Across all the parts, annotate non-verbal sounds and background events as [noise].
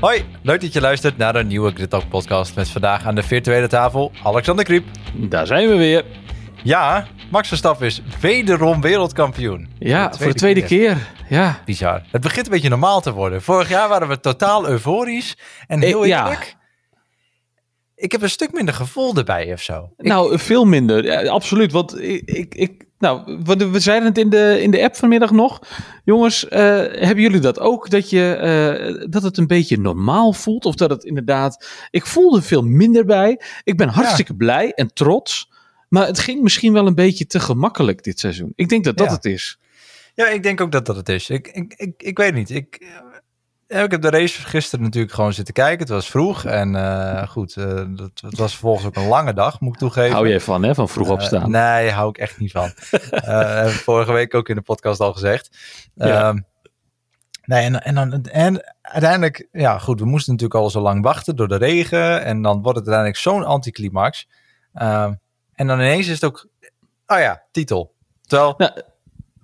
Hoi, leuk dat je luistert naar een nieuwe Grid Talk podcast met vandaag aan de virtuele tafel Alexander Kriep. Daar zijn we weer. Ja, Max Verstappen is wederom wereldkampioen. Ja, voor de tweede, keer. Ja. Bizar. Het begint een beetje normaal te worden. Vorig jaar waren we totaal euforisch. En heel Eh, ja. eerlijk, ik heb een stuk minder gevoel erbij of zo. Ik- Nou, veel minder. Ja, absoluut. Want ik, ik, ik nou, we, we zeiden het in de, in de app vanmiddag nog. Jongens, eh, hebben jullie dat ook? Dat, je, eh, dat het een beetje normaal voelt? Of dat het inderdaad... Ik voelde er veel minder bij. Ik ben hartstikke blij en trots. Maar het ging misschien wel een beetje te gemakkelijk dit seizoen. Ik denk dat dat Ja. het is. Ja, ik denk ook dat dat het is. Ik, ik, ik, ik weet niet. Ik, eh, ik heb de race gisteren natuurlijk gewoon zitten kijken. Het was vroeg en eh, goed, eh, dat, het was vervolgens ook een lange dag, moet ik toegeven. Hou jij van, hè? Van vroeg Eh, opstaan. nee, hou ik echt niet van. [laughs] Vorige week ook in de podcast al gezegd. Ja. Ehm, nee, en, en, dan, en uiteindelijk, ja goed, we moesten natuurlijk al zo lang wachten door de regen. En dan wordt het uiteindelijk zo'n anticlimax. Ehm, en dan ineens is het ook, oh ja, titel. Terwijl, Nou,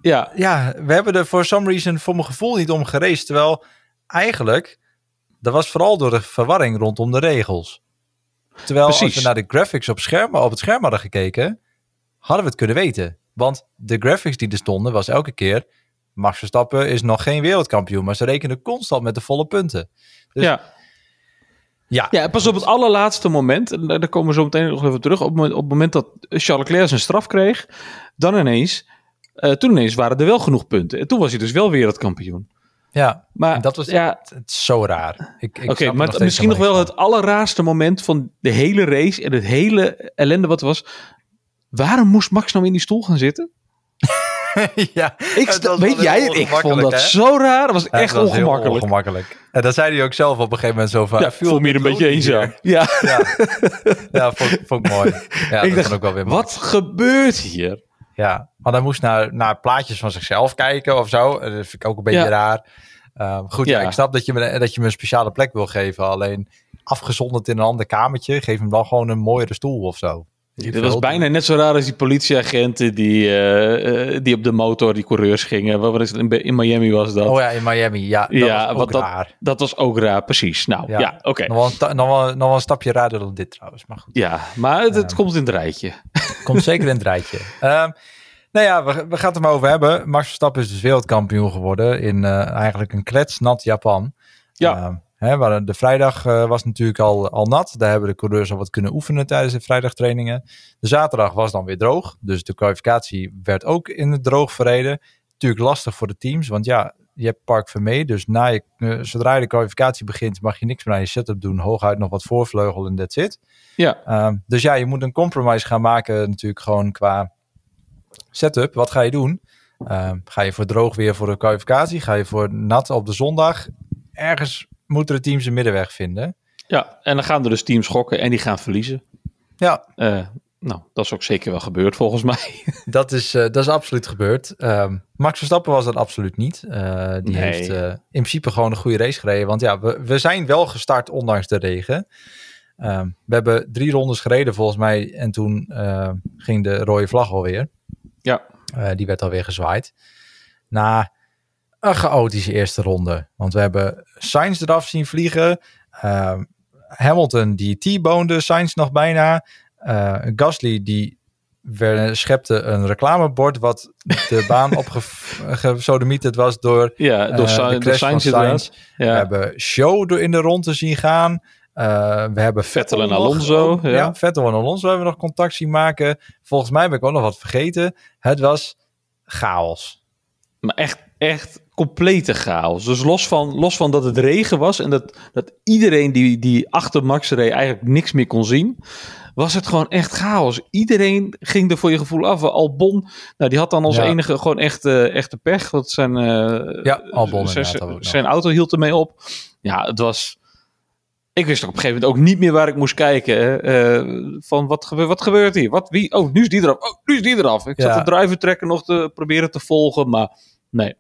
ja, ja, we hebben er voor some reason voor mijn gevoel niet om geraced. Terwijl eigenlijk, dat was vooral door de verwarring rondom de regels. Terwijl als we naar de graphics op, scherm, op het scherm hadden gekeken, hadden we het kunnen weten. Want de graphics die er stonden was elke keer, Max Verstappen is nog geen wereldkampioen, maar ze rekenen constant met de volle punten. Dus- ja. Ja, Ja, pas op het allerlaatste moment, en daar komen we zo meteen nog even terug, op, het moment- op het moment dat Charles Leclerc zijn straf kreeg, dan ineens, eh, toen ineens waren er wel genoeg punten. En toen was hij dus wel wereldkampioen. Ja. Maar dat was ja, het is zo raar. Ik, ik oké, maar misschien nog wel het allerraarste moment van de hele race en het hele ellende wat was. Waarom moest Max nou in die stoel gaan zitten? [laughs] ja, Ik weet jij, ik vond dat hè? zo raar. Dat was Ja, echt was ongemakkelijk. ongemakkelijk. En dat zei hij ook zelf op een gegeven moment zo van... Ja, ik voel me hier een beetje ook eenzaam. Ja, Ja, ja vond, vond ik mooi. Ja, ik dat dacht, wel weer mooi. wat gebeurt hier? Ja, want hij moest naar, naar plaatjes van zichzelf kijken of zo. En Dat vind ik ook een beetje Ja. raar. Ehm, goed, ja. Ja. ik snap dat je, me, dat je me een speciale plek wil geven. Alleen afgezonderd in een ander kamertje, geef hem dan gewoon een mooiere stoel of zo. Dat was bijna net zo raar als die politieagenten die, eh, eh, die op de motor die coureurs gingen. Wat is het? In, Miami was dat. Oh ja, in Miami. Ja, dat Ja, was ook dat- raar. Dat was ook raar, precies. Nou, Ja. ja, oké. Nog, nog, wel, nog wel een stapje raarder dan dit trouwens. Maar goed, Ja, maar het, het Ehm. komt in het rijtje. komt zeker in het rijtje. [laughs] Ehm, nou ja, we, we gaan het er maar over hebben. Max Verstappen is dus wereldkampioen geworden in eh, eigenlijk een kletsnat Japan. Ja. Hè, waar de vrijdag eh, was natuurlijk al, al nat. Daar hebben de coureurs al wat kunnen oefenen tijdens de vrijdagtrainingen. De zaterdag was dan weer droog. Dus de kwalificatie werd ook in het droog verreden. Natuurlijk lastig voor de teams, want ja, je hebt Park Vermee. Dus na je, eh, zodra je de kwalificatie begint, mag je niks meer aan je setup doen. Hooguit nog wat voorvleugel en that's it. Ja, Ehm, dus ja, je moet een compromise gaan maken natuurlijk gewoon qua setup. Wat ga je doen? Ehm, ga je voor droog weer voor de kwalificatie? Ga je voor nat op de zondag? Ergens moeten de teams een middenweg vinden. ja, en dan gaan er dus teams schokken en die gaan verliezen. Ja, Eh, nou, dat is ook zeker wel gebeurd volgens mij. [laughs] dat is, eh, dat is absoluut gebeurd. Ehm, Max Verstappen was dat absoluut niet. Eh, die Nee. heeft in principe gewoon een goede race gereden. Want ja, we, we zijn wel gestart ondanks de regen. Ehm, we hebben drie rondes gereden volgens mij. En toen ging de rode vlag alweer. Ja, die werd alweer gezwaaid. Na een chaotische eerste ronde. Want we hebben Sainz eraf zien vliegen. Ehm, Hamilton die T-bonede Sainz nog bijna. Eh, Gasly die ver- schepte een reclamebord wat de [laughs] baan opgesodemieterd was door ja door, eh, de door crash Sainz van inderdaad. Sainz. Ja. We hebben Show door in de rond te zien gaan. Eh, we hebben Vettel en nog Alonso, ja. Vettel en Alonso hebben we nog contact zien maken. Volgens mij ben ik ook nog wat vergeten. Het was chaos. Maar echt, echt complete chaos. Dus los van, los van dat het regen was en dat, dat iedereen die, die achter Max reed eigenlijk niks meer kon zien, was het gewoon echt chaos. Iedereen ging er voor je gevoel af. Albon, nou, die had dan als Ja. enige gewoon echt, eh, echte pech. Want zijn, eh, Ja, Albon zijn, auto hield ermee op. Ja, het was... Ik wist op een gegeven moment ook niet meer waar ik moest kijken. Eh, van wat, gebe wat gebeurt hier? Wat, wie? Oh, nu is die eraf. Oh, nu is die eraf. Ik Ja. zat de driver trekken nog te proberen te volgen. Maar nee,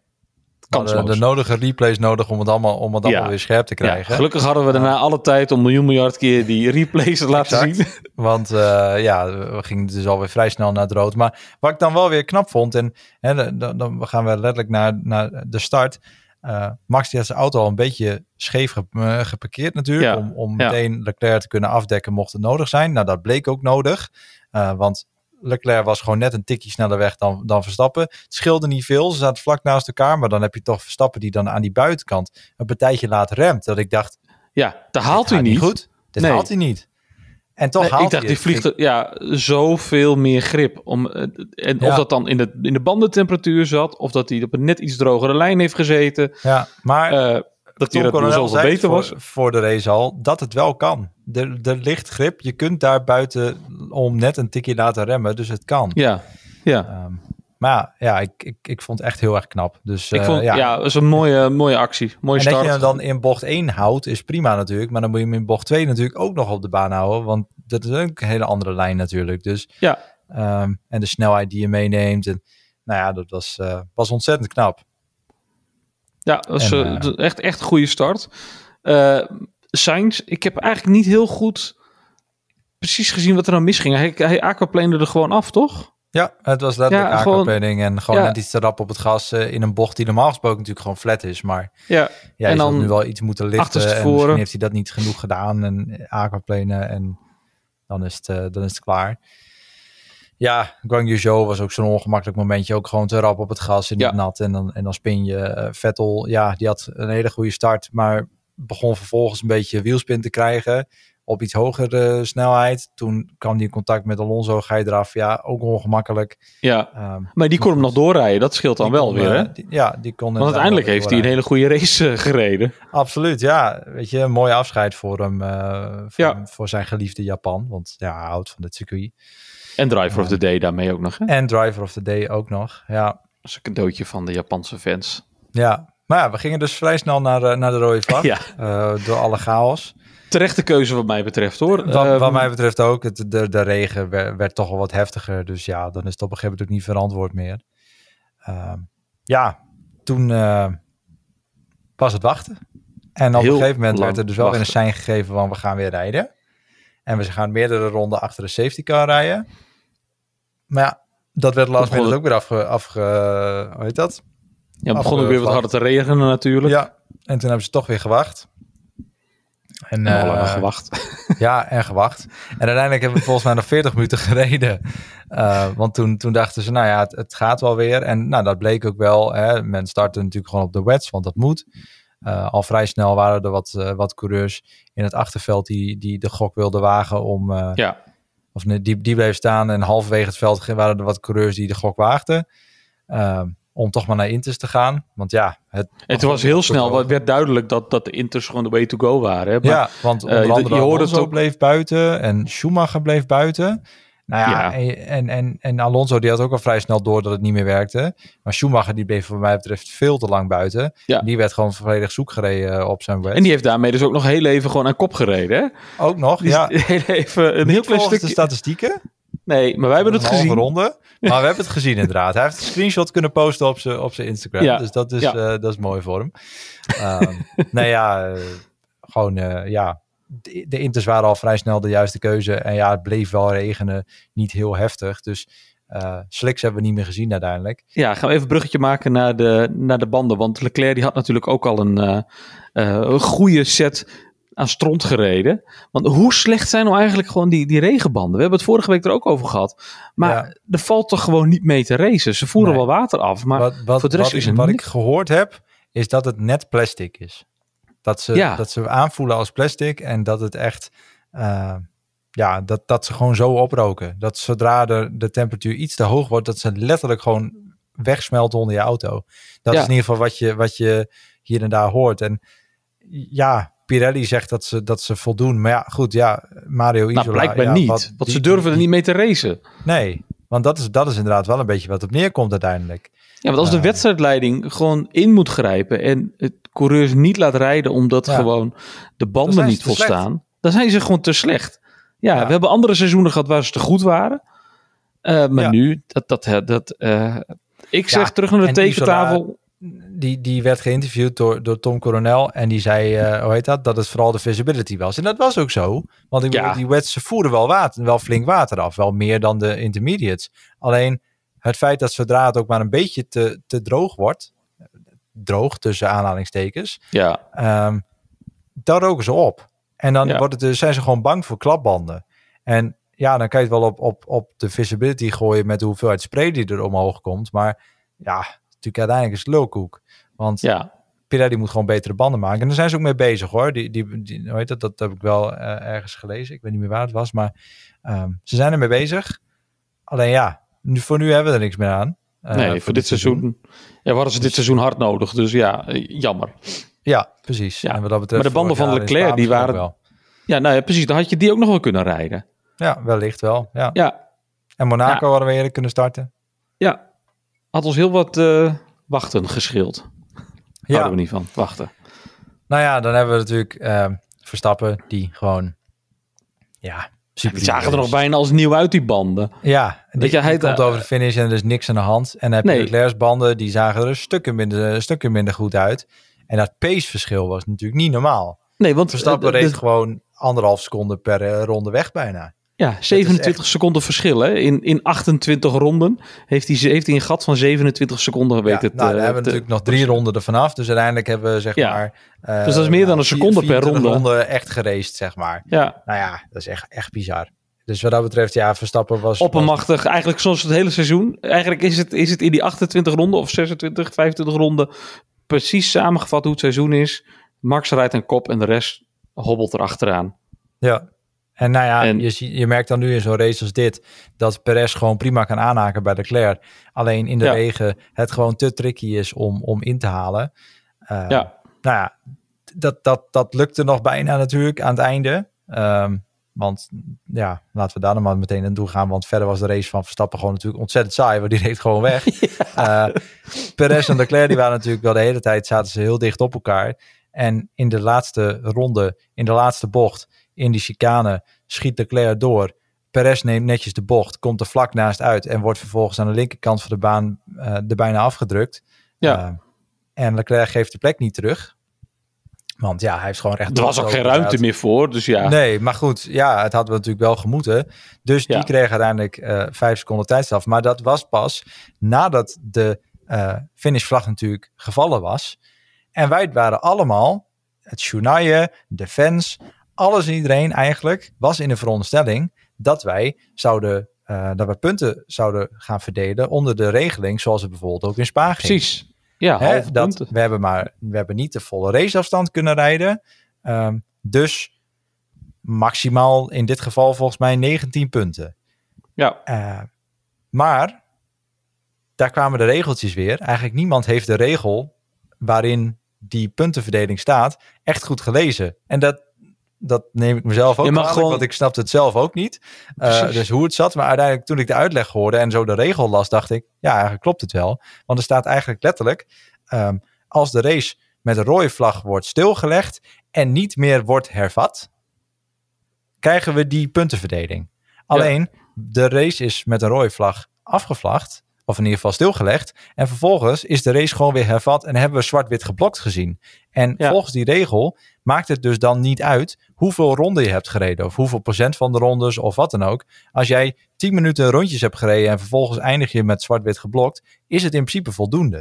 kansloos. de nodige replays nodig om het allemaal, om het allemaal Ja. weer scherp te Ja, krijgen. gelukkig hadden we daarna alle tijd om miljoen miljard keer die [laughs] replays te laten Exact. zien. [laughs] Want eh, ja, we gingen dus alweer vrij snel naar het rood. Maar wat ik dan wel weer knap vond, en hè, dan, dan gaan we letterlijk naar, naar de start. Uh, Max die had zijn auto al een beetje scheef ge uh, geparkeerd natuurlijk. Ja, Om, om meteen Leclerc te kunnen afdekken mocht het nodig zijn. Nou, dat bleek ook nodig. Uh, want Leclerc was gewoon net een tikje sneller weg dan, dan Verstappen. Het scheelde niet veel. Ze zaten vlak naast elkaar. Maar dan heb je toch Verstappen die dan aan die buitenkant een partijtje laat remt. Dat ik dacht, Ja, dat haalt hij niet. goed. Nee. haalt hij niet. En toch Nee, haalt ik dacht, hij die vliegt er, ja, zoveel meer grip. Om, eh, en Ja. Of dat dan in de, in de bandentemperatuur zat, of dat hij op een net iets drogere lijn heeft gezeten. Ja, maar eh, dat Tom Coronel zei beter was. voor de race al, dat het wel kan. Er, er ligt grip. Je kunt daar buiten om net een tikje laten remmen. Dus het kan. Ja, ja. Ehm, maar ja, ik, ik, ik vond het echt heel erg knap. Dus ik eh, vond, ja, ja. dat is een mooie, mooie actie. Mooie En dat start. je hem dan in bocht 1 houdt, is prima natuurlijk. Maar dan moet je hem in bocht 2 natuurlijk ook nog op de baan houden. Want dat is ook een hele andere lijn natuurlijk. Dus, Ja. ehm, en de snelheid die je meeneemt. En, nou ja, dat was, eh, was ontzettend knap. Ja, dat En, eh, eh, d- echt, echt een goede start. Sainz, ik heb eigenlijk niet heel goed precies gezien wat er dan misging. Hij, hij aquaplane er gewoon af, toch? Ja, het was letterlijk Ja, aquaplaning en gewoon ja. net iets te rap op het gas in een bocht die normaal gesproken natuurlijk gewoon flat is. Maar Ja, ja, En dan nu wel iets moeten lichten en misschien heeft hij dat niet genoeg gedaan en aquaplanen en dan is het, dan is het klaar. Ja, Guang Zhou was ook zo'n ongemakkelijk momentje. Ook gewoon te rap op het gas en niet Ja. nat. En dan, en dan spin je. Eh, Vettel, ja, die had een hele goede start. Maar begon vervolgens een beetje wielspin te krijgen. Op iets hogere snelheid. Toen kwam hij in contact met Alonso. Ga je eraf. Ja, ook ongemakkelijk. ja. Ehm, Maar die kon hem nog doorrijden. Dat scheelt dan die wel kon, weer, eh, hè? die- ja, die kon Want uiteindelijk heeft hij een hele goede race eh, gereden. Absoluut, ja. Weet je, een mooi afscheid voor hem. eh, voor, Ja. hem- voor zijn geliefde Japan. Want ja, hij houdt van dit circuit. En Driver of the Day daarmee ook nog, hè? En Driver of the Day ook nog. Ja, Dat is een cadeautje van de Japanse fans. ja. Maar ja, we gingen dus vrij snel naar, eh, naar de rode vlag. [laughs] Ja. eh, door alle chaos. Terechte keuze wat mij betreft, hoor. Wat, Ehm, wat mij betreft ook. Het, de, de regen werd, werd toch wel wat heftiger. Dus ja, dan is het op een gegeven moment ook niet verantwoord meer. Ehm, ja, toen eh, was het wachten. En op Heel een gegeven moment werd er dus wel weer een sein gegeven van we gaan weer rijden. En we gaan meerdere ronden achter de safety car rijden. Maar ja, dat werd last minute ook weer afge... afge hoe heet dat? ja, het begon ook weer wat harder te regenen natuurlijk. Ja, en toen hebben ze toch weer gewacht. En, En al eh, gewacht. [laughs] ja, en gewacht. En uiteindelijk hebben we volgens mij nog 40 minuten gereden. Eh, want toen, toen dachten ze, nou ja, het, het gaat wel weer. En nou, dat bleek ook wel. Hè. Men startte natuurlijk gewoon op de wets, want dat moet. Eh, al vrij snel waren er wat, eh, wat coureurs in het achterveld die, die de gok wilden wagen om... eh, Ja, of nee, die, die bleef staan en halverwege het veld waren er wat coureurs die de gok waagden. Om toch maar naar Inters te gaan. Want ja, het, het was heel snel. Het werd duidelijk dat, dat de Inters gewoon de way to go waren. Hè? Maar, ja, want onder eh, je- andere je hoorde Alonso ook- bleef buiten en Schumacher bleef buiten. Nou ja, Ja. En, en, en, Alonso die had ook al vrij snel door dat het niet meer werkte. Maar Schumacher die bleef voor mij betreft veel te lang buiten. Ja. Die werd gewoon volledig zoek gereden eh, op zijn wet. En die heeft daarmee dus ook nog heel even gewoon aan kop gereden. Hè? ook nog, Die ja. [laughs] heel even een heel klein stukje. de statistieken. Nee, maar wij hebben het gezien. ronde. Maar we hebben het gezien inderdaad. Hij heeft een screenshot kunnen posten op zijn op zijn Instagram. Ja. Dus dat is, Ja. eh, dat is mooi voor hem. Ehm [laughs] nee ja, eh, gewoon eh, ja. De, de Inters waren al vrij snel de juiste keuze. En ja, het bleef wel regenen. Niet heel heftig. Dus eh slicks hebben we niet meer gezien uiteindelijk. Ja, gaan we even een bruggetje maken naar de, naar de banden. Want Leclerc die had natuurlijk ook al een, een goede set aan stront gereden. Want hoe slecht zijn nou eigenlijk gewoon die, die regenbanden? We hebben het vorige week er ook over gehad. Maar Ja. er valt toch gewoon niet mee te racen. Ze voeren Nee. wel water af. Maar wat wat, voor de rest wat, is ik, wat ik gehoord heb, is dat het net plastic is. Dat ze, Ja. dat ze aanvoelen als plastic. En dat het echt... eh, ja, dat, dat ze gewoon zo oproken. Dat zodra de, de temperatuur iets te hoog wordt, dat ze letterlijk gewoon wegsmelten onder je auto. Dat Ja. is in ieder geval wat je, wat je hier en daar hoort. En ja, Pirelli zegt dat ze, dat ze voldoen. Maar ja, goed, ja, Mario Isola... nou, blijkbaar ja, niet. wat- want ze durven er niet mee te racen. Nee, want dat is, dat is inderdaad wel een beetje wat op neerkomt uiteindelijk. Ja, want als de Eh. wedstrijdleiding gewoon in moet grijpen en het coureurs niet laat rijden omdat Ja. gewoon de banden niet slecht. volstaan, dan zijn ze gewoon te slecht. Ja, Ja. we hebben andere seizoenen gehad waar ze te goed waren. Eh, maar nu, dat, dat, dat, eh, ik zeg terug naar de en tekentafel. Die, die werd geïnterviewd door, door Tom Coronel. En die zei, eh, hoe heet dat? Dat het vooral de visibility was. En dat was ook zo. Want ik Ja. bedoel, die wets, ze voeren wel water, wel flink water af. Wel meer dan de intermediates. Alleen het feit dat zodra het ook maar een beetje te, te droog wordt. droog tussen aanhalingstekens. Ja, Ehm daar roken ze op. En dan Ja. wordt het, dus- zijn ze gewoon bang voor klapbanden. En ja, dan kan je het wel op, op, op de visibility gooien met de hoeveelheid spray die er omhoog komt. Maar ja, natuurlijk uiteindelijk is het lulkoek. Want ja. Pirelli moet gewoon betere banden maken. En daar zijn ze ook mee bezig hoor. Die, die, die, hoe heet dat? dat heb ik wel eh, ergens gelezen. Ik weet niet meer waar het was. Maar ehm, ze zijn ermee bezig. Alleen ja, nu, voor nu hebben we er niks meer aan. Eh, nee, voor, dit seizoen. Ja, we hadden ze dit seizoen hard nodig. Dus ja, eh, jammer. Ja, precies. Ja, En wat dat betreft, maar de banden van Leclerc, die waren- Wel. Ja, nou ja, precies. Dan had je die ook nog wel kunnen rijden. Ja, wellicht wel. Ja. Ja, En Monaco hadden we eerder kunnen starten. ja. Had ons heel wat eh, wachten gescheeld. Houden we niet van. Wachten. Nou ja, dan hebben we natuurlijk ehm, Verstappen die gewoon, ja, super. Die zagen er nog bijna als nieuw uit, die banden. Ja, die, Weet je, hij komt eh, over de finish en er is niks aan de hand. En dan heb je. Leclerc's banden, die zagen er stukken minder, stukken minder goed uit. En dat paceverschil was natuurlijk niet normaal. Nee, want Verstappen eh, de- reed de- gewoon anderhalf seconde per eh, ronde weg bijna. Ja, 27 seconden verschil. Hè? In, in 28 ronden heeft hij, heeft hij een gat van 27 seconden Ja, weten nou, te- dan hebben we natuurlijk nog drie ronden ervan af. Dus uiteindelijk hebben we zeg Ja. maar... eh, Dus dat is meer dan een vier- seconde per 24 ronde. echt geraced, zeg maar. Ja, Nou ja, dat is echt, echt bizar. Dus wat dat betreft, ja, Verstappen was... was oppermachtig. Eigenlijk zoals het hele seizoen. Eigenlijk is het, is het in die 28 ronden of 26, 25 ronden precies samengevat hoe het seizoen is. Max rijdt een kop en de rest hobbelt erachteraan. Ja. En nou ja, En- je, je merkt dan nu in zo'n race als dit... dat Perez gewoon prima kan aanhaken bij Leclerc. Alleen in de Ja. regen het gewoon te tricky is om, om in te halen. Eh, Ja. Nou ja, dat, dat, dat lukte nog bijna natuurlijk aan het einde. Ehm, want ja, laten we daar dan maar meteen aan toe gaan. Want verder was de race van Verstappen gewoon natuurlijk ontzettend saai. Want die reed gewoon weg. [laughs] Eh, Perez en Leclerc die waren natuurlijk wel de hele tijd... zaten ze heel dicht op elkaar. En in de laatste ronde, in de laatste bocht... in die chicane schiet Leclerc door. Perez neemt netjes de bocht, komt er vlak naast uit... en wordt vervolgens aan de linkerkant van de baan eh er bijna afgedrukt. Ja. Eh, en Leclerc geeft de plek niet terug. Want ja, hij heeft gewoon recht. Er was ook geen ruimte meer voor. Dus ja, Nee, maar goed, ja, het hadden we natuurlijk wel gemoeten. Dus die kreeg uiteindelijk eh vijf seconden tijdstraf. Maar dat was pas nadat de finishvlag natuurlijk gevallen was. En wij waren allemaal, het journaille, de fans, alles en iedereen eigenlijk, was in de veronderstelling dat wij zouden, eh, dat we punten zouden gaan verdelen onder de regeling zoals het bijvoorbeeld ook in Spa ging. precies. Ja, Hè, dat, punten. we hebben maar we hebben niet de volle raceafstand kunnen rijden. Ehm, dus maximaal in dit geval volgens mij 19 punten. Ja, Eh, maar daar kwamen de regeltjes weer. Eigenlijk niemand heeft de regel waarin die puntenverdeling staat echt goed gelezen. En dat, dat neem ik mezelf ook Je mag kwalijk, gewoon- want ik snapte het zelf ook niet. Eh, dus hoe het zat. Maar uiteindelijk toen ik de uitleg hoorde en zo de regel las, dacht ik, ja, eigenlijk klopt het wel. Want er staat eigenlijk letterlijk, ehm, als de race met een rode vlag wordt stilgelegd en niet meer wordt hervat, krijgen we die puntenverdeling. Alleen, de race is met een rode vlag afgevlagd, of in ieder geval stilgelegd. En vervolgens is de race gewoon weer hervat en hebben we zwart-wit geblokt gezien. En Ja. volgens die regel maakt het dus dan niet uit hoeveel ronden je hebt gereden. Of hoeveel procent van de rondes of wat dan ook. Als jij 10 minuten rondjes hebt gereden en vervolgens eindig je met zwart-wit geblokt, is het in principe voldoende.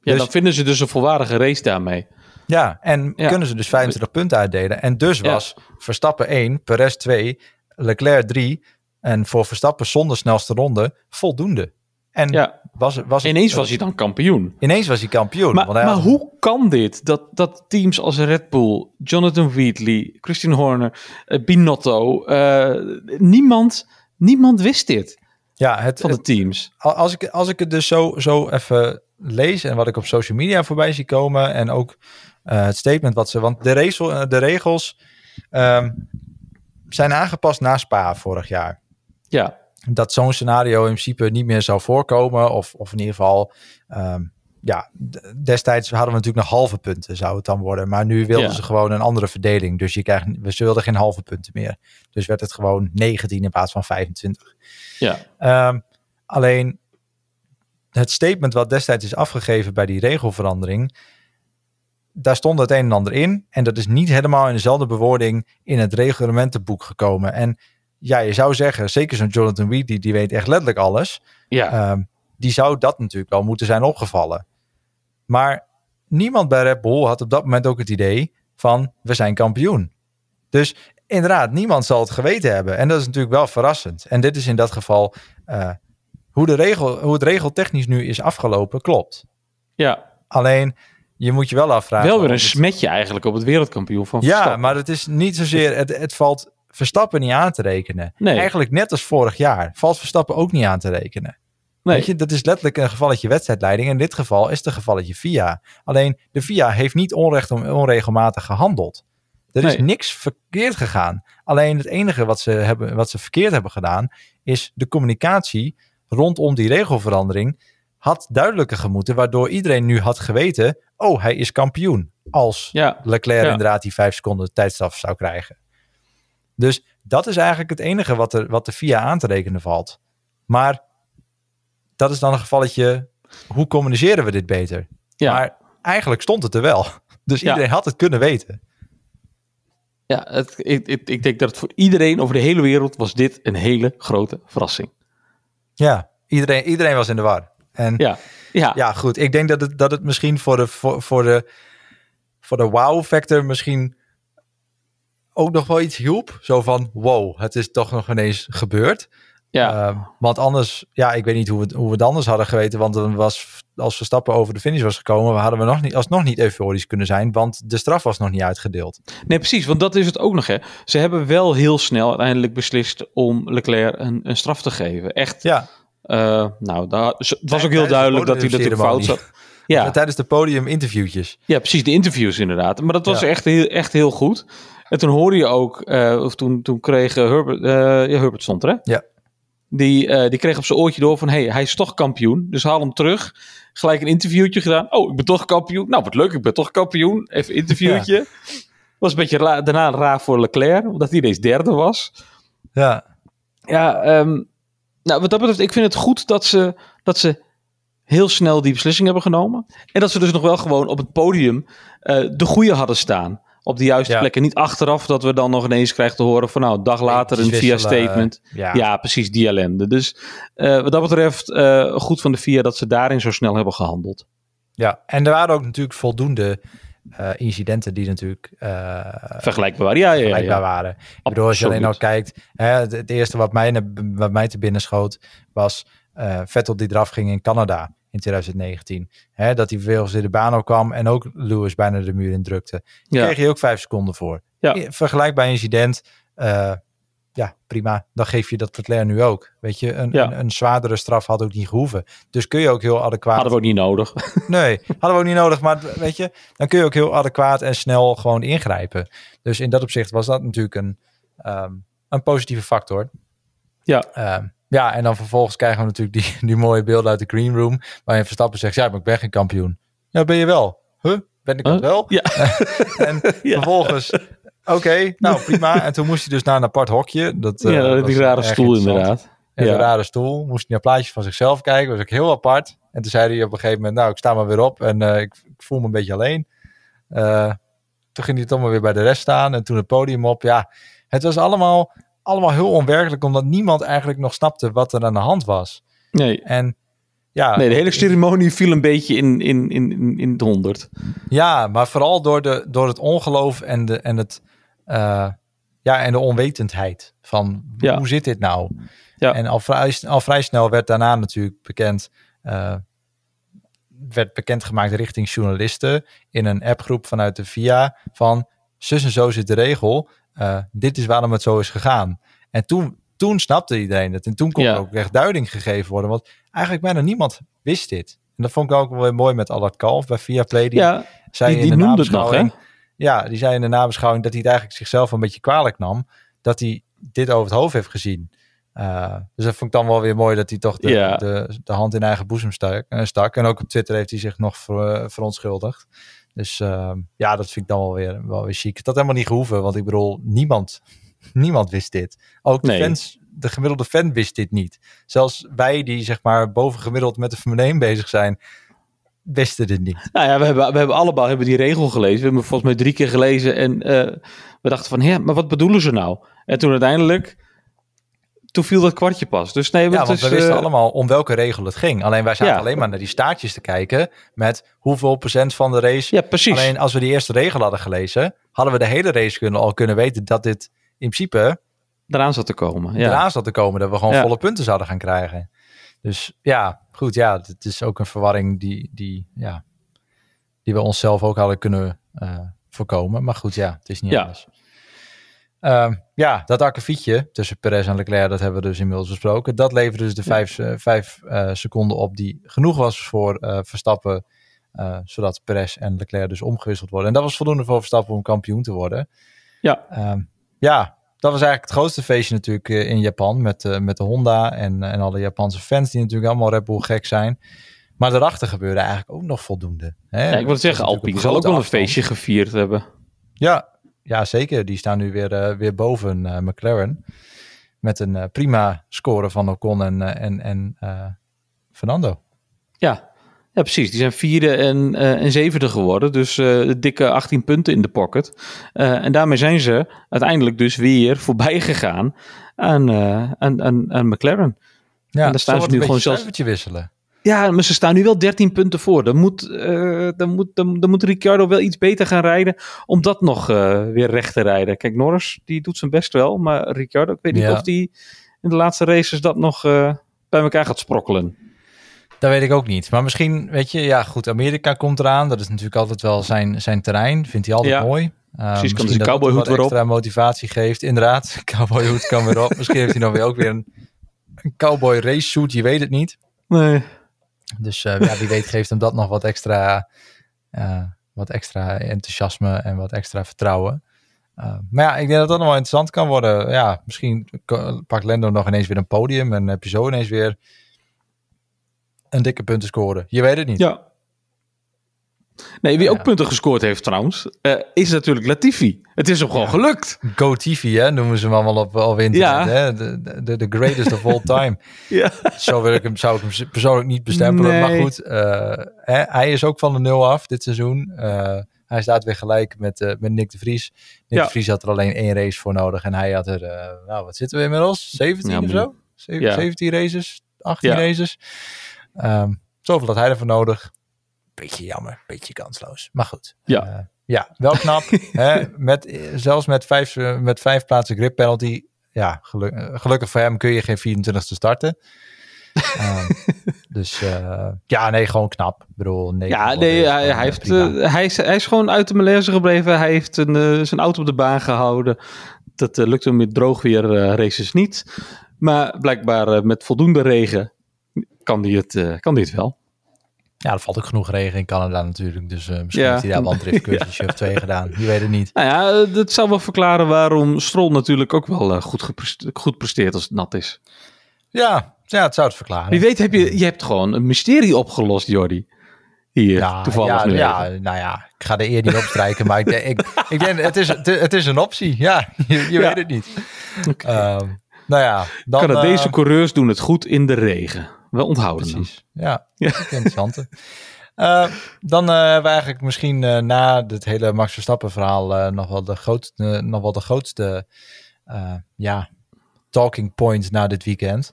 ja Dus- dan vinden ze dus een volwaardige race daarmee. Ja, en Ja. kunnen ze dus 25 punten uitdelen. En dus Ja. was Verstappen 1, Perez 2, Leclerc 3 en voor Verstappen zonder snelste ronde voldoende. En Ja, was, was het- ineens was hij dan kampioen. ineens was hij kampioen. Maar, want hij maar had- hoe kan dit? Dat, dat teams als Red Bull, Jonathan Wheatley, Christian Horner, eh, Binotto, eh, niemand, niemand wist dit ja, het, van de het- teams. als, ik, als ik het dus zo, zo even lees en wat ik op social media voorbij zie komen en ook eh, het statement wat ze... Want de, regel, de regels ehm, zijn aangepast na Spa vorig jaar. Ja, dat zo'n scenario in principe niet meer zou voorkomen. Of, of in ieder geval, ehm, ja, destijds hadden we natuurlijk nog halve punten, zou het dan worden. Maar nu wilden Ja. ze gewoon een andere verdeling. Dus je krijgt, ze wilden geen halve punten meer. Dus werd het gewoon 19 in plaats van 25. ja, Ehm, alleen het statement wat destijds is afgegeven bij die regelverandering, daar stond het een en ander in. En dat is niet helemaal in dezelfde bewoording in het reglementenboek gekomen. En ja, je zou zeggen, zeker zo'n Jonathan Reed, die, die weet echt letterlijk alles. ja. Ehm, die zou dat natuurlijk wel moeten zijn opgevallen. Maar niemand bij Red Bull had op dat moment ook het idee van we zijn kampioen. Dus inderdaad, niemand zal het geweten hebben. En dat is natuurlijk wel verrassend. En dit is in dat geval uh, hoe, de regel, hoe het regeltechnisch nu is afgelopen, klopt. Ja. Alleen, je moet je wel afvragen. Wel weer een smetje eigenlijk op het wereldkampioen van Verstappen. Ja, maar het is niet zozeer, het, het valt Verstappen niet aan te rekenen. Nee. Eigenlijk net als vorig jaar valt Verstappen ook niet aan te rekenen. Nee. Weet je, dat is letterlijk een gevalletje wedstrijdleiding. In dit geval is het een gevalletje VIA. Alleen de VIA heeft niet onrecht onregelmatig gehandeld. Er is niks verkeerd gegaan. Alleen het enige wat ze, hebben, wat ze verkeerd hebben gedaan, is de communicatie rondom die regelverandering had duidelijker gemoeten, waardoor iedereen nu had geweten, oh, hij is kampioen. Als ja. Leclerc inderdaad die vijf seconden tijdstraf zou krijgen. Dus dat is eigenlijk het enige wat, er, wat de FIA aan te rekenen valt. Maar dat is dan een gevalletje, hoe communiceren we dit beter? Ja. Maar eigenlijk stond het er wel. [laughs] Dus iedereen had het kunnen weten. Ja, het, ik, ik, ik, denk dat het voor iedereen over de hele wereld was dit een hele grote verrassing. Ja, iedereen, iedereen was in de war. En ja, ja. ja goed. Ik denk dat het, dat het misschien voor de, voor, voor de, voor de wow-factor misschien ook nog wel iets hielp. Zo van, wow, het is toch nog ineens gebeurd. Ja. Uh, want anders, ja, ik weet niet hoe we, hoe we het anders hadden geweten. Want dan was, als Verstappen over de finish was gekomen, hadden we nog niet, alsnog niet euforisch kunnen zijn. Want de straf was nog niet uitgedeeld. Nee, precies. Want dat is het ook nog. Hè. Ze hebben wel heel snel uiteindelijk beslist om Leclerc een, een straf te geven. Echt. Ja. Uh, nou, daar, het was ook heel duidelijk dat hij natuurlijk fout zat. Ja. Tijdens de podium interviewtjes. Ja, precies. De interviews inderdaad. Maar dat was ja. echt, heel, echt heel goed. En toen hoorde je ook, uh, of toen, toen kreeg Herbert, uh, ja, Herbert stond er hè? Ja. Die, uh, die kreeg op zijn oortje door van, hey, hij is toch kampioen. Dus haal hem terug. Gelijk een interviewtje gedaan. Oh, ik ben toch kampioen. Nou, wat leuk, ik ben toch kampioen. Even interviewtje. [laughs] Ja. Was een beetje ra daarna raar voor Leclerc, omdat hij ineens derde was. Ja. Ja, um, nou, wat dat betreft, ik vind het goed dat ze, dat ze heel snel die beslissing hebben genomen. En dat ze dus nog wel gewoon op het podium uh, de goede hadden staan. Op de juiste ja. plekken. Niet achteraf dat we dan nog ineens krijgen te horen van nou, een dag later een via statement. Uh, ja. ja. precies, die ellende. Dus uh, wat dat betreft uh, goed van de VIA dat ze daarin zo snel hebben gehandeld. Ja, en er waren ook natuurlijk voldoende incidenten die natuurlijk vergelijkbaar waren. Ja, ja, vergelijkbaar waren. Ik bedoel, als je alleen al kijkt, hè, het, het, eerste wat mij, wat mij te binnen schoot was Vettel die eraf ging in Canada in 2019. Hè, dat hij vervolgens in de baan ook kwam en ook Lewis bijna de muur indrukte. Daar ja. kreeg je ook vijf seconden voor. Ja. Vergelijkbaar incident. Uh, ja, prima. Dan geef je dat Leclerc nu ook. Weet je, een, ja. een, een, zwaardere straf had ook niet gehoeven. Dus kun je ook heel adequaat... Hadden we ook niet nodig. [laughs] nee, hadden we ook niet nodig. Maar weet je, dan kun je ook heel adequaat en snel gewoon ingrijpen. Dus in dat opzicht was dat natuurlijk een, um, een positieve factor. Ja. Um, ja, en dan vervolgens krijgen we natuurlijk die, die mooie beelden uit de green room. Waarin Verstappen zegt, ja, maar ik ben geen kampioen. Ja, ben je wel. Huh? Ben ik dat huh? wel? Ja. [laughs] en [laughs] ja. vervolgens, oké, okay, nou prima. En toen moest hij dus naar een apart hokje. Dat, ja, uh, die rare stoel inderdaad. En ja. een rare stoel. Moest hij naar plaatjes van zichzelf kijken. was ook heel apart. En toen zei hij op een gegeven moment, nou, ik sta maar weer op. En uh, ik, ik, voel me een beetje alleen. Uh, toen ging hij toch maar weer bij de rest staan. En toen het podium op. Ja, het was allemaal allemaal heel onwerkelijk, omdat niemand eigenlijk nog snapte wat er aan de hand was. Nee. En ja. Nee, de hele ceremonie viel een beetje in, in, in, in het honderd. Ja, maar vooral door, de, door het ongeloof en, de, en, het, uh, ja, en de onwetendheid van ja. hoe zit dit nou? Ja. En al vrij, al vrij snel werd daarna natuurlijk bekend, uh, werd bekendgemaakt richting journalisten in een appgroep vanuit de VIA van zus en zo zit de regel. Uh, dit is waarom het zo is gegaan. En toen, toen snapte iedereen het. En toen kon Ja. er ook echt duiding gegeven worden. Want eigenlijk bijna niemand wist dit. En dat vond ik ook wel weer mooi met Allard Kalf bij Viaplay. Die Ja, zei die, in de noemde het nog, hè? nabeschouwing... Ja, die zei in de nabeschouwing dat hij het eigenlijk zichzelf een beetje kwalijk nam. Dat hij dit over het hoofd heeft gezien. Uh, dus dat vond ik dan wel weer mooi dat hij toch de, Ja. de, de hand in eigen boezem stak, uh, stak. En ook op Twitter heeft hij zich nog ver, verontschuldigd. Dus uh, ja, dat vind ik dan wel weer, wel weer chic. Dat had helemaal niet gehoeven, want ik bedoel, niemand, niemand wist dit. Ook de Nee. fans, de gemiddelde fan wist dit niet. Zelfs wij die zeg maar bovengemiddeld met de Formule 1 bezig zijn, wisten dit niet. Nou ja, we hebben, we hebben allemaal hebben die regel gelezen. We hebben volgens mij drie keer gelezen. En uh, we dachten van, ja, maar wat bedoelen ze nou? En toen uiteindelijk, toen viel dat kwartje pas. Dus nee, Ja, want is, we wisten eh, allemaal om welke regel het ging. Alleen wij zaten Ja. alleen maar naar die staartjes te kijken met hoeveel procent van de race. Ja, precies. Alleen als we die eerste regel hadden gelezen, hadden we de hele race kunnen, al kunnen weten dat dit in principe eraan zat te komen. Ja. eraan zat te komen. Dat we gewoon Ja. volle punten zouden gaan krijgen. Dus ja, goed. Ja, het is ook een verwarring die, die, ja, die we onszelf ook hadden kunnen eh, voorkomen. Maar goed, ja, het is niet Ja. anders. Ehm, ja, dat akkefietje tussen Perez en Leclerc, dat hebben we dus inmiddels besproken. Dat leverde dus de vijf, eh, vijf eh, seconden op die genoeg was voor eh, Verstappen. zodat Perez en Leclerc dus omgewisseld worden. En dat was voldoende voor Verstappen om kampioen te worden. Ja. Ehm, ja, dat was eigenlijk het grootste feestje natuurlijk in Japan. Met, met de Honda en, en alle Japanse fans die natuurlijk allemaal Red Bull gek zijn. Maar daarachter gebeurde eigenlijk ook nog voldoende. Hè? Ja, ik wil zeggen, Alpine zal ook wel een feestje gevierd hebben. Ja, ja, zeker. Die staan nu weer, eh, weer boven eh, McLaren. Met een eh, prima score van Ocon en, en, en Fernando. Ja. ja, precies. Die zijn vierde en, en zevende geworden. Dus dikke 18 punten in de pocket. En daarmee zijn ze uiteindelijk dus weer voorbij gegaan aan, aan, aan, aan McLaren. Ja, En daar staan ze nu gewoon zelfs- wisselen. Ja, maar ze staan nu wel 13 punten voor. Dan moet, eh, dan moet, dan, dan moet Ricciardo wel iets beter gaan rijden om dat nog eh, weer recht te rijden. Kijk, Norris die doet zijn best wel, maar Ricciardo, ik weet niet of die in de laatste races dat nog eh, bij elkaar gaat sprokkelen. Dat weet ik ook niet. Maar misschien, weet je, ja goed, Amerika komt eraan. Dat is natuurlijk altijd wel zijn, zijn terrein. Vindt hij altijd Ja. mooi. Uh, kan dat dat cowboyhoed weer op. extra motivatie geeft. Inderdaad, [laughs] cowboyhoed kan weer op. misschien heeft hij dan weer ook weer een, een cowboy race suit. Je weet het niet. Nee. Dus eh, ja, wie weet geeft hem dat nog wat extra, eh, wat extra enthousiasme en wat extra vertrouwen. Uh, maar ja, ik denk dat dat nog wel interessant kan worden. Ja, misschien pakt Lando nog ineens weer een podium en heb je zo ineens weer een dikke punten scoren. Je weet het niet. Ja. Nee, wie Ja. ook punten gescoord heeft trouwens, eh, is natuurlijk Latifi. Het is hem gewoon Ja. gelukt. Go TV, hè, noemen ze hem allemaal op, op internet. Ja. Hè? De, de, de greatest of all time. [laughs] Ja. Zo wil ik hem, zou ik hem persoonlijk niet bestempelen. Maar goed, eh, hè, hij is ook van de nul af dit seizoen. Eh, hij staat weer gelijk met, met Nick de Vries. Nick de Vries had er alleen één race voor nodig. En hij had er, nou wat zitten we inmiddels? 17 Ja, of zo? Zeven- Ja. 17 races? 18 Ja. races? Ehm, zoveel had hij ervoor nodig. Beetje jammer, beetje kansloos. Maar goed. Ja. Eh, ja, wel knap. [laughs] hè? Met, zelfs met vijf, met vijf plaatsen grip penalty. Ja, geluk- eh, gelukkig voor hem kun je geen 24ste starten. [laughs] Ehm, dus eh, ja, nee, gewoon knap. Ik bedoel, nee, Ja, nee, hij, hij, heeft, hij, is, hij is gewoon uit de malaise gebleven. Hij heeft een, zijn auto op de baan gehouden. Dat lukte hem met droog weer races niet. Maar blijkbaar met voldoende regen kan hij het, kan hij het wel. Ja, er valt ook genoeg regen in Canada natuurlijk. Dus eh, misschien Ja. heeft hij daar wel een driftcursusje [laughs] of twee gedaan. Je weet het niet. Nou ja, eh, dat zou wel verklaren waarom Stroll natuurlijk ook wel eh, goed, goed presteert als het nat is. Ja, ja het zou het verklaren. Wie weet heb je, je hebt gewoon een mysterie opgelost, Jordi. Hier, ja, toevallig ja, ja, nou ja, ik ga de eer niet opstrijken, maar ik denk, ik, ik denk het, is, het, is een optie. Ja, [laughs] je, je Ja. weet het niet. Oké. Ehm, nou ja, dan... Canadese eh, coureurs doen het goed in de regen. We onthouden. Precies, ja. [laughs] Ja. Interessante. Eh, dan eh, hebben we eigenlijk misschien eh, na dit hele Max Verstappen verhaal nog, wel de grootste, nog wel de grootste ja, talking point na dit weekend.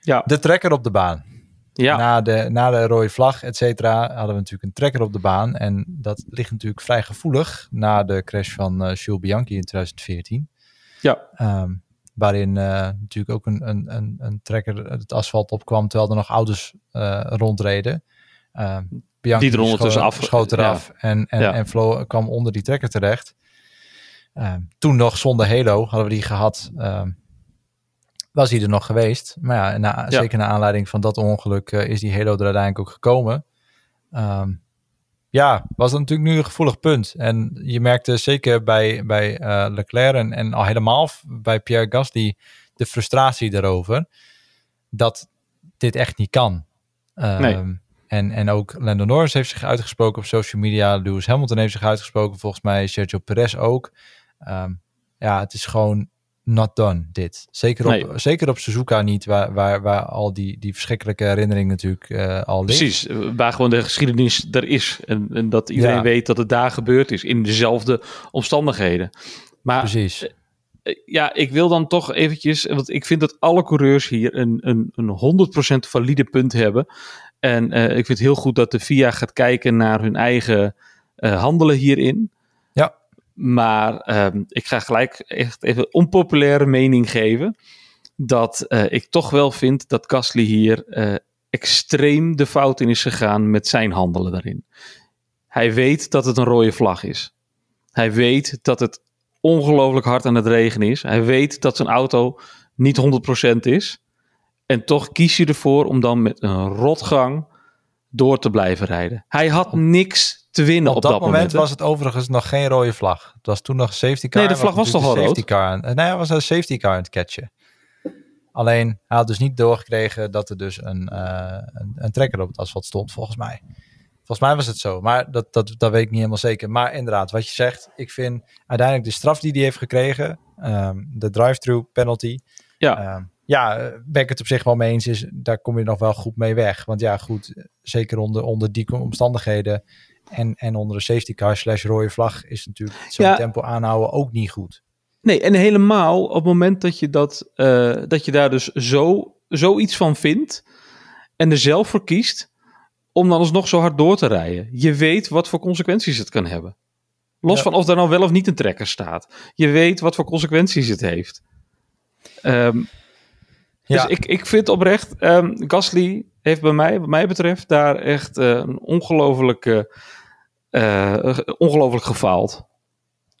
Ja. De trekker op de baan. Ja. Na, de, na de rode vlag, et cetera, hadden we natuurlijk een trekker op de baan. En dat ligt natuurlijk vrij gevoelig na de crash van Jules Bianchi in 2014. Ja. Ehm, waarin eh, natuurlijk ook een, een, een, een trekker het asfalt opkwam terwijl er nog auto's eh, rondreden. Ehm Bianchi Die er ondertussen af- schoot eraf en, en, Ja. en Flo kwam onder die trekker terecht. Toen nog zonder Halo hadden we die gehad. ehm, was hij er nog geweest. Maar ja, na, Ja. zeker naar aanleiding van dat ongeluk eh, is die Halo er uiteindelijk ook gekomen. Ehm, ja, was dat natuurlijk nu een gevoelig punt. En je merkte zeker bij, bij eh, Leclerc en, en al helemaal bij Pierre Gasly de frustratie daarover. Dat dit echt niet kan. Ehm, Nee. en, en ook Lando Norris heeft zich uitgesproken op social media. Lewis Hamilton heeft zich uitgesproken. Volgens mij Sergio Perez ook. Ehm, ja, het is gewoon not done, dit. Zeker op, Nee. zeker op Suzuka niet, waar, waar, waar al die, die verschrikkelijke herinnering natuurlijk eh, al ligt. Precies, eh, waar gewoon de geschiedenis er is. En, en dat iedereen Ja. weet dat het daar gebeurd is in dezelfde omstandigheden. Maar Precies. ja, ik wil dan toch eventjes, want ik vind dat alle coureurs hier een, een, een 100% valide punt hebben. En uh, ik vind het heel goed dat de FIA gaat kijken naar hun eigen uh, handelen hierin. Maar uh, ik ga gelijk echt even onpopulaire mening geven. Dat uh, ik toch wel vind dat Gasly hier extreem de fout in is gegaan met zijn handelen daarin. Hij weet dat het een rode vlag is. Hij weet dat het ongelooflijk hard aan het regenen is. Hij weet dat zijn auto niet 100% is. En toch kies je ervoor om dan met een rotgang door te blijven rijden. Hij had niks te winnen op, op dat, moment. moment was het overigens nog geen rode vlag. Het was toen nog safety car. Nee, de vlag was, was toch al rood? Car. Nee, hij was een safety car aan het catchen. Alleen, hij had dus niet doorgekregen dat er dus een, uh, een, een trekker op het asfalt stond, volgens mij. Volgens mij was het zo, maar dat, dat, dat weet ik niet helemaal zeker. Maar inderdaad, wat je zegt, ik vind uiteindelijk de straf die hij heeft gekregen, um, de drive-through penalty. Ja. Um, ja, ben ik het op zich wel mee eens. Is, daar kom je nog wel goed mee weg. Want ja, goed, zeker onder, onder die omstandigheden en, en onder een safety car slash rode vlag is natuurlijk zo'n ja. tempo aanhouden ook niet goed. Nee, en helemaal op het moment dat je, dat, uh, dat je daar dus zo, zoiets van vindt en er zelf voor kiest om dan alsnog zo hard door te rijden. Je weet wat voor consequenties het kan hebben. Los ja. van of er nou wel of niet een trekker staat. Je weet wat voor consequenties het heeft. Um, ja. Dus ik, ik vind oprecht, um, Gasly heeft bij mij, wat mij betreft, daar echt uh, een ongelofelijke, uh, ongelooflijk gefaald.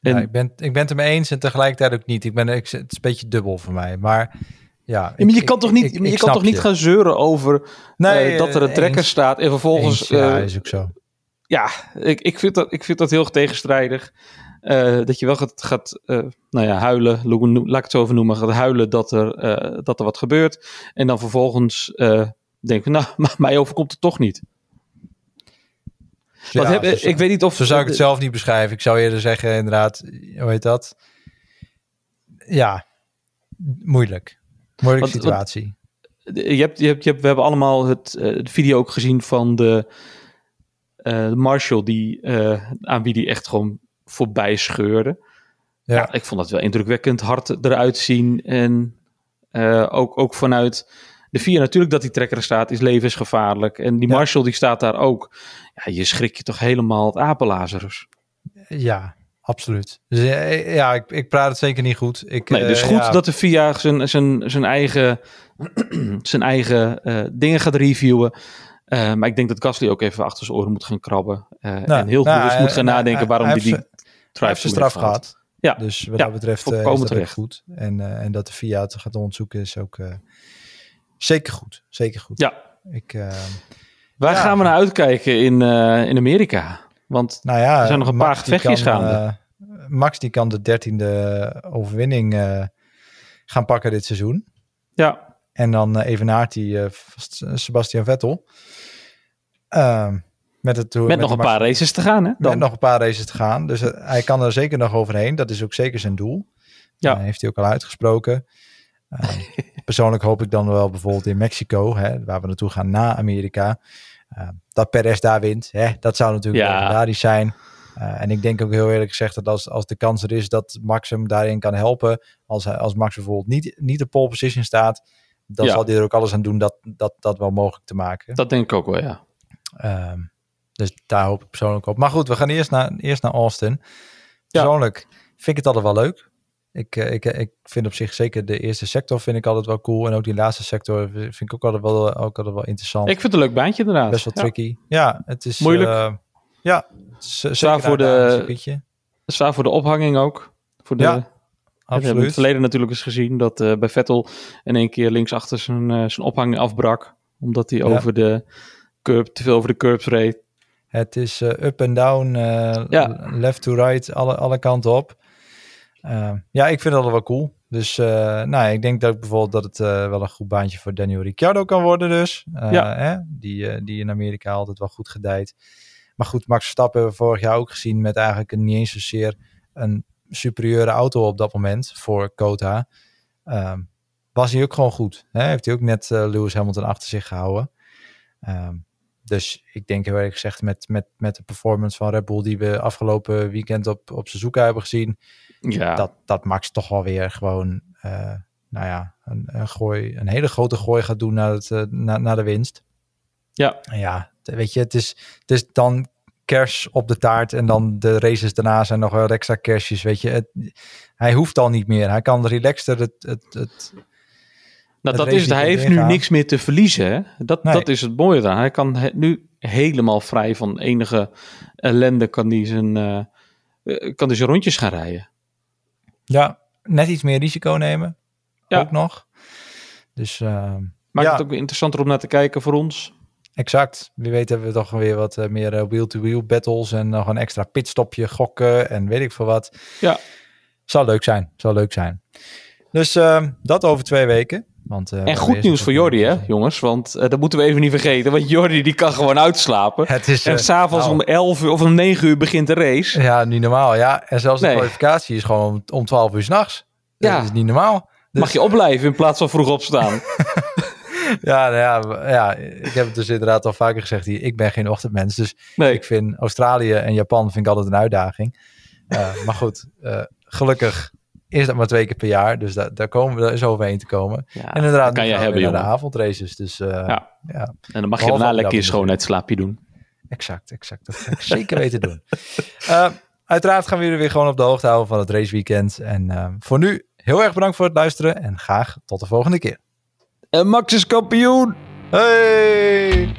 En, ja, ik, ben, ik ben het ermee eens en tegelijkertijd ook niet. Ik ben, ik, het is een beetje dubbel voor mij. Maar ja, ik, maar je kan toch niet, ik, je kan toch niet gaan zeuren over nee, uh, dat er een trekker staat en vervolgens. Eens, ja, is ook zo. Ja, ik, ik, vind dat, ik vind dat heel tegenstrijdig. Uh, dat je wel gaat, gaat nou ja, huilen, laat ik het zo even noemen, gaat huilen dat er, dat er wat gebeurt. En dan vervolgens denken, nou, [laughs] maar mij overkomt het toch niet. Ja, heb, zo, ik weet niet of... Zo zou ik het zelf niet beschrijven. Ik zou eerder zeggen, inderdaad, hoe heet dat? Ja, moeilijk. Moeilijke wat, situatie. Wat, je hebt, je hebt, je hebt, we hebben allemaal het, de video ook gezien van de, de Marshall, die, aan wie die echt gewoon voorbij scheurde. Ja. ja. ik vond dat wel indrukwekkend hard eruit zien. En ook, ook vanuit de vier natuurlijk dat die trekker er staat, is levensgevaarlijk. En die ja. Marshall die staat daar ook. Ja, je schrik je toch helemaal het apelazerus. Ja, absoluut. Dus, ja, ik, ik praat het zeker niet goed. Ik, nee, dus uh, goed ja. dat de VIA zijn, zijn, zijn eigen, [clears throat] zijn eigen uh, dingen gaat reviewen. Uh, maar ik denk dat Gasly ook even achter zijn oren moet gaan krabben. nou, en heel nou, bewust moet gaan nadenken waarom hij die, die drive straf gehad. Ja. Dus wat dat betreft is dat goed. En, en dat de VIA het gaat onderzoeken is ook zeker goed. Zeker goed. Ja. Ik, Waar ja. gaan we naar uitkijken in, in Amerika? Want nou ja, er zijn nog een paar gevechtjes gaande. Max die kan de dertiende overwinning gaan pakken dit seizoen. Ja. En dan evenaart hij Sebastian Vettel. Ehm, met, het, met, met nog een paar races te gaan, hè? Dan. Met nog een paar races te gaan. Dus hij kan er zeker nog overheen. Dat is ook zeker zijn doel. Ja. Heeft hij ook al uitgesproken. Uh, persoonlijk hoop ik dan wel bijvoorbeeld in Mexico, hè, waar we naartoe gaan na Amerika, dat Perez daar wint. Hè, dat zou natuurlijk ja. legendarisch zijn. en ik denk ook heel eerlijk gezegd dat als, als de kans er is dat Max hem daarin kan helpen, als, als Max bijvoorbeeld niet, niet op pole position staat, dan Ja. zal hij er ook alles aan doen dat, dat, dat wel mogelijk te maken. Dat denk ik ook wel, ja. Ehm, dus daar hoop ik persoonlijk op. Maar goed, we gaan eerst naar, eerst naar Austin. Persoonlijk vind ik het altijd wel leuk. Ik, eh, ik, ik vind op zich zeker de eerste sector vind ik altijd wel cool. En ook die laatste sector vind ik ook altijd wel, ook altijd wel interessant. Ik vind het een leuk baantje inderdaad. Best wel Ja. tricky. Ja, het is... Moeilijk. eh, ja, eh, Zwaar voor de-. Zwaar voor de ophanging ook. Voor de, Ja, We hebben in het Absoluut. verleden natuurlijk eens gezien dat eh, bij Vettel in één keer linksachter zijn, eh, zijn ophanging afbrak. Omdat hij Ja. over de curb, te veel over de curbs reed. Het is eh, up en down, eh, Ja. left to right, alle, alle kanten op. Eh, ja, ik vind dat wel cool. Dus eh, nou, ik denk dat bijvoorbeeld dat het eh, wel een goed baantje voor Daniel Ricciardo kan worden dus. Eh, Ja. hè? Die, die in Amerika altijd wel goed gedijt. Maar goed, Max Verstappen hebben we vorig jaar ook gezien met eigenlijk een, niet eens zozeer een superieure auto op dat moment voor Kota. Ehm, was hij ook gewoon goed. Hè? Heeft hij ook net Lewis Hamilton achter zich gehouden. Ehm, dus ik denk heel eerlijk gezegd met, met, met de performance van Red Bull die we afgelopen weekend op, op Suzuka hebben gezien, Ja, dat, dat Max toch wel weer gewoon, eh, nou ja, een, een, gooi, een hele grote gooi gaat doen naar, het, eh, naar, naar de winst. ja. En ja, weet je, het is, het is dan kers op de taart en dan de races daarna zijn nog wel extra kersjes, weet je. Het, hij hoeft al niet meer. Hij kan relaxter het, het, het Nou, Het dat is het. Hij heeft nu niks meer te verliezen. Hè? Dat, Nee. dat is het mooie dan. Hij kan he- nu helemaal vrij van enige ellende kan hij zijn, eh, eh, kan hij zijn rondjes gaan rijden. ja, net iets meer risico nemen. Ja. Ook nog. Dus eh, Maakt Ja. het ook weer interessanter om naar te kijken voor ons. exact. Wie weet hebben we toch weer wat meer wheel-to-wheel battles en nog een extra pitstopje gokken en weet ik veel wat. Ja. Zal leuk zijn. Zal leuk zijn. Dus dat over twee weken. Want, eh, En goed nieuws voor Jordi, hè, jongens. Want eh, dat moeten we even niet vergeten. Want Jordi die kan gewoon uitslapen. Het is En eh, s'avonds nou, om 11 uur of om 9 uur begint de race. Ja, niet normaal. Ja, en zelfs de Nee. kwalificatie is gewoon om, om 12 uur s'nachts. Ja. Dat is niet normaal. Dus, Mag je opblijven in plaats van vroeg opstaan. [laughs] [laughs] ja, nou ja, ja, ik heb het dus inderdaad al vaker gezegd hier. Ik ben geen ochtendmens, dus Nee, ik vind Australië en Japan vind ik altijd een uitdaging. Maar goed, gelukkig is dat maar twee keer per jaar, dus daar, daar komen we is overheen te komen. ja, en inderdaad, kan je hebben, naar de avondraces. Dus eh, ja. Ja. En dan mag je daarna lekker je schoonheidsslaapje doen. exact, exact. Dat ga ik zeker weten doen. [laughs] Eh, uiteraard gaan we jullie weer gewoon op de hoogte houden van het raceweekend. En eh, voor nu, heel erg bedankt voor het luisteren en graag tot de volgende keer. En Max is kampioen! Hey!